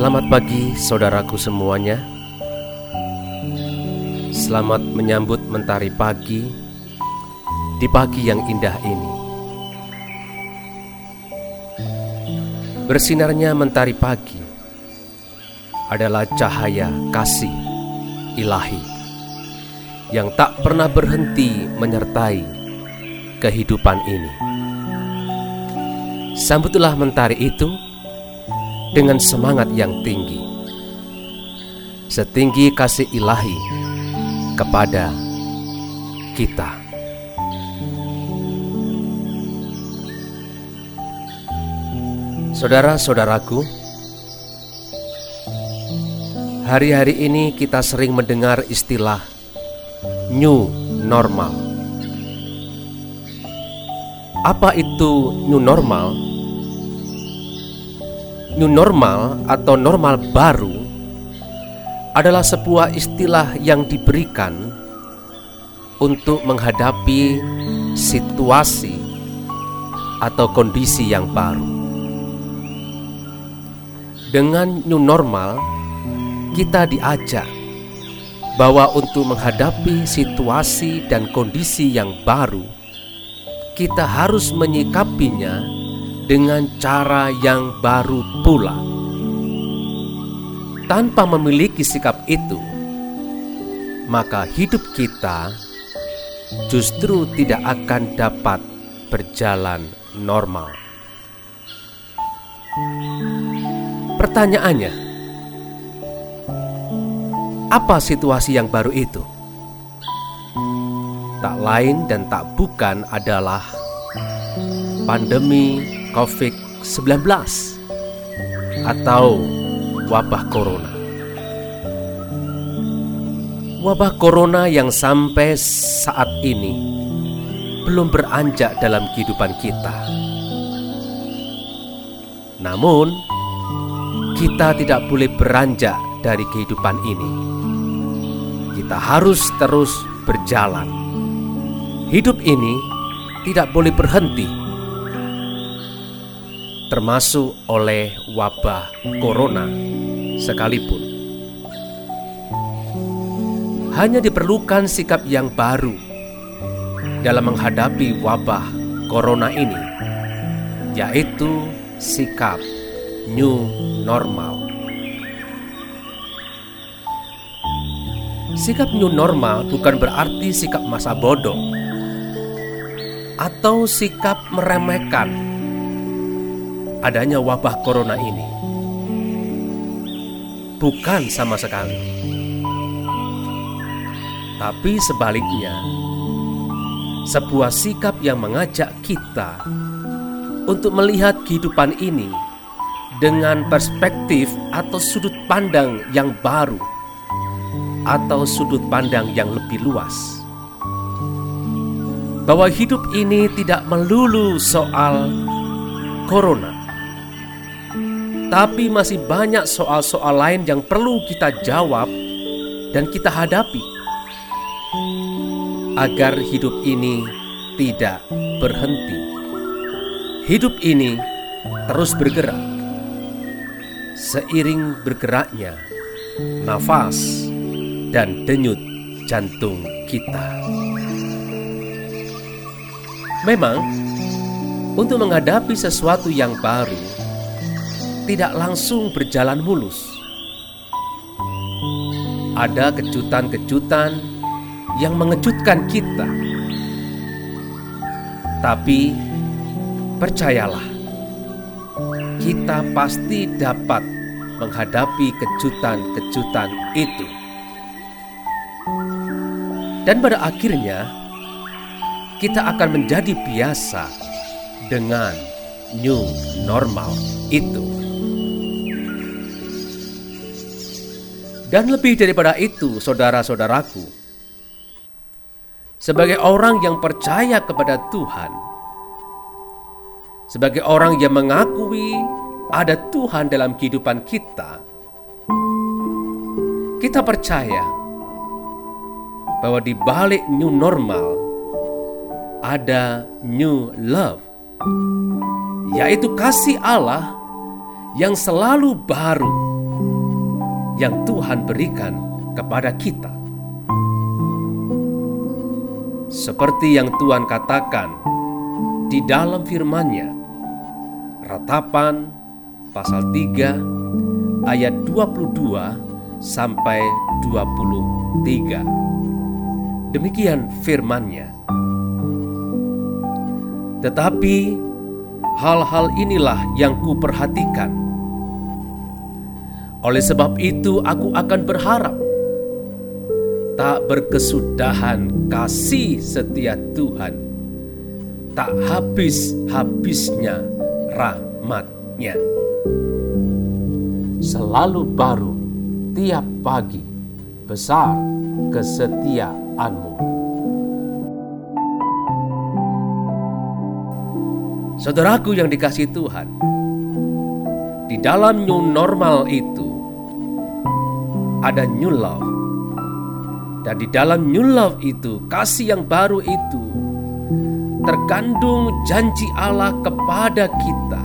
Selamat pagi saudaraku semuanya. Selamat menyambut mentari pagi Di pagi yang indah ini. Bersinarnya mentari pagi Adalah cahaya kasih ilahi Yang tak pernah berhenti menyertai kehidupan ini. Sambutlah mentari itu dengan semangat yang tinggi, setinggi kasih ilahi kepada kita. Saudara-saudaraku, hari-hari ini kita sering mendengar istilah new normal. Apa itu new normal? New normal atau normal baru adalah sebuah istilah yang diberikan untuk menghadapi situasi atau kondisi yang baru. Dengan new normal, kita diajak bahwa untuk menghadapi situasi dan kondisi yang baru, kita harus menyikapinya dengan cara yang baru pula. Tanpa memiliki sikap itu, maka hidup kita justru tidak akan dapat berjalan normal. Pertanyaannya, apa situasi yang baru itu? Tak lain dan tak bukan adalah pandemi COVID-19 atau wabah corona. Wabah corona yang sampai saat ini belum beranjak dalam kehidupan kita. Namun, kita tidak boleh beranjak dari kehidupan ini. Kita harus terus berjalan. Hidup ini tidak boleh berhenti termasuk oleh wabah corona sekalipun. Hanya diperlukan sikap yang baru dalam menghadapi wabah corona ini, yaitu sikap new normal. Sikap new normal bukan berarti sikap masa bodoh atau sikap meremehkan adanya wabah corona ini. Bukan sama sekali. Tapi sebaliknya, sebuah sikap yang mengajak kita untuk melihat kehidupan ini dengan perspektif atau sudut pandang yang baru atau sudut pandang yang lebih luas. Bahwa hidup ini tidak melulu soal corona, tapi masih banyak soal-soal lain yang perlu kita jawab dan kita hadapi agar hidup ini tidak berhenti. Hidup ini terus bergerak. Seiring bergeraknya nafas dan denyut jantung kita. Memang untuk menghadapi sesuatu yang baru, tidak langsung berjalan mulus. Ada kejutan-kejutan yang mengejutkan kita, tapi percayalah, kita pasti dapat menghadapi kejutan-kejutan itu, dan pada akhirnya kita akan menjadi biasa dengan new normal itu. Dan lebih daripada itu, saudara-saudaraku, sebagai orang yang percaya kepada Tuhan, sebagai orang yang mengakui ada Tuhan dalam kehidupan kita, Kita percaya bahwa di balik new normal ada new love, yaitu kasih Allah yang selalu baru yang Tuhan berikan kepada kita. Seperti yang Tuhan katakan di dalam firman-Nya, Ratapan pasal 3 ayat 22 sampai 23. Demikian firman-Nya. Tetapi hal-hal inilah yang kuperhatikan. Oleh sebab itu aku akan berharap tak berkesudahan kasih setia Tuhan, tak habis-habisnya rahmatnya. Selalu baru tiap pagi, besar kesetiaanmu. Saudaraku yang dikasih Tuhan, di dalam new normal itu ada new love. Dan di dalam new love itu, kasih yang baru itu terkandung janji Allah kepada kita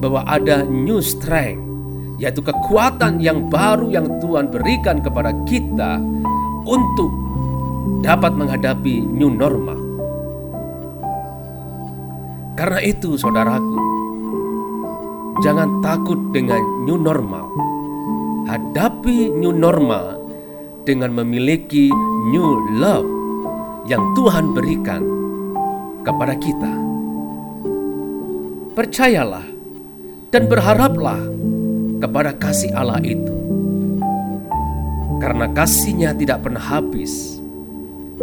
bahwa ada new strength yaitu kekuatan yang baru yang Tuhan berikan kepada kita untuk dapat menghadapi new normal. Karena itu, saudaraku, jangan takut dengan new normal. Hadapi new normal dengan memiliki new love yang Tuhan berikan kepada kita. Percayalah dan berharaplah kepada kasih Allah itu. Karena kasihnya tidak pernah habis,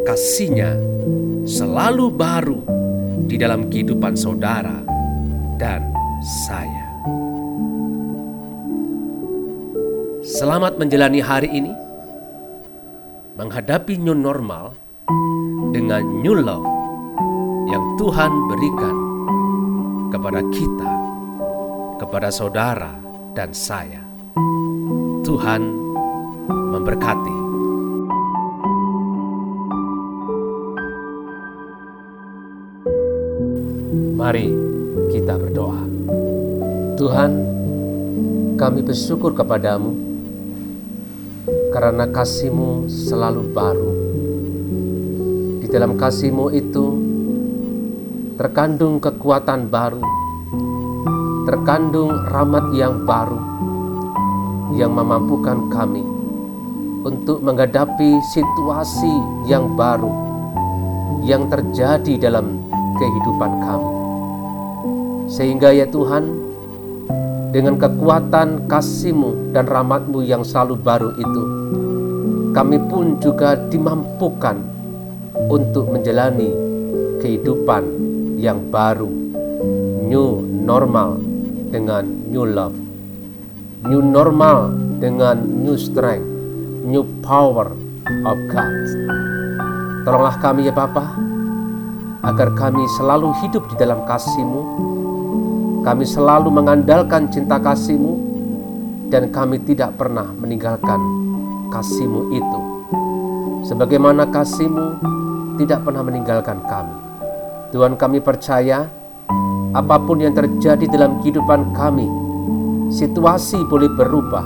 kasihnya selalu baru di dalam kehidupan saudara dan saya. Selamat menjalani hari ini, menghadapi new normal dengan new love yang Tuhan berikan kepada kita, kepada saudara, dan saya. Tuhan memberkati. Mari kita berdoa. Tuhan, kami bersyukur kepadamu karena kasihmu selalu baru. Di dalam kasihmu itu terkandung kekuatan baru, terkandung rahmat yang baru yang memampukan kami untuk menghadapi situasi yang baru yang terjadi dalam kehidupan kami. Sehingga ya Tuhan, dengan kekuatan kasih-Mu dan rahmat-Mu yang selalu baru itu, kami pun juga dimampukan untuk menjalani kehidupan yang baru, new normal dengan new love, new normal dengan new strength, new power of God. Tolonglah kami ya Bapa, agar kami selalu hidup di dalam kasih-Mu, kami selalu mengandalkan cinta kasih-Mu, dan kami tidak pernah meninggalkan kasih-Mu itu. Sebagaimana kasih-Mu tidak pernah meninggalkan kami. Tuhan kami percaya apa pun yang terjadi dalam kehidupan kami, situasi boleh berubah,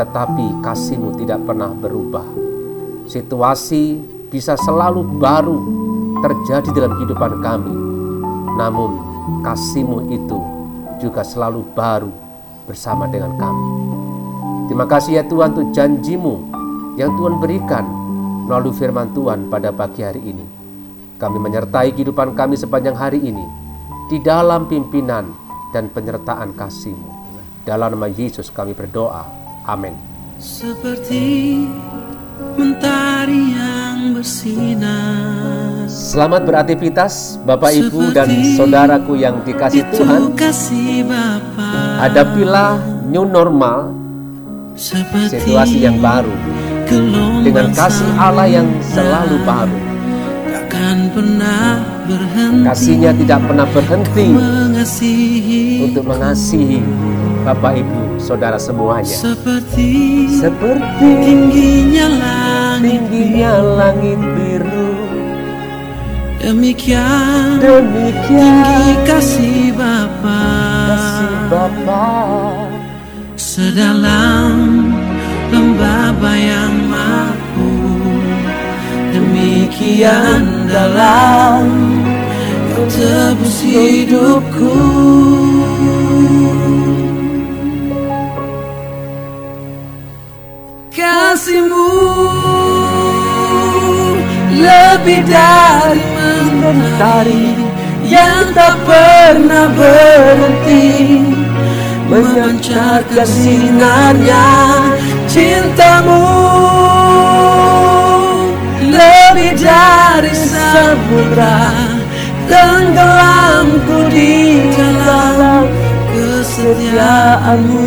tetapi kasihmu tidak pernah berubah. Situasi bisa selalu baru terjadi dalam kehidupan kami, namun kasihmu itu juga selalu baru bersama dengan kami. Terima kasih ya Tuhan untuk janjimu yang Tuhan berikan melalui firman Tuhan pada pagi hari ini. Kami menyertai kehidupan kami sepanjang hari ini di dalam pimpinan dan penyertaan kasih-Mu. Dalam nama Yesus kami berdoa. Amin. Seperti mentari yang bersinar. Selamat beraktivitas Bapak Ibu dan saudaraku yang dikasih Tuhan. Hadapilah new normal situasi yang baru dengan kasih Allah yang selalu baru Kasihnya tidak pernah berhenti Untuk mengasihi Bapak Ibu saudara semuanya. Seperti Seperti tingginya langit tingginya langit Demikian demikian tinggi kasih Bapa. kasih Bapa. Sedalam lembah bayang mampu Demikian dalam Kau tebus hidupku. Kasihmu lebih dari mentari yang tak pernah berhenti memancarkan sinarnya cintamu. Lebih dari samudra tenggelamku di dalam kesetiaanmu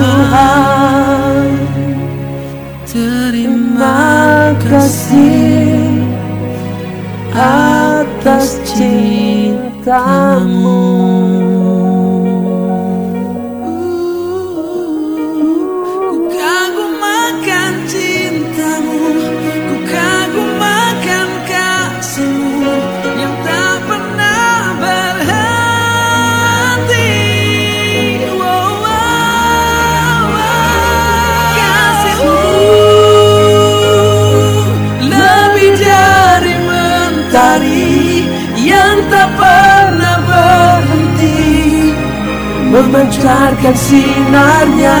Tuhan. Terima kasih atas cintamu memancarkan sinarnya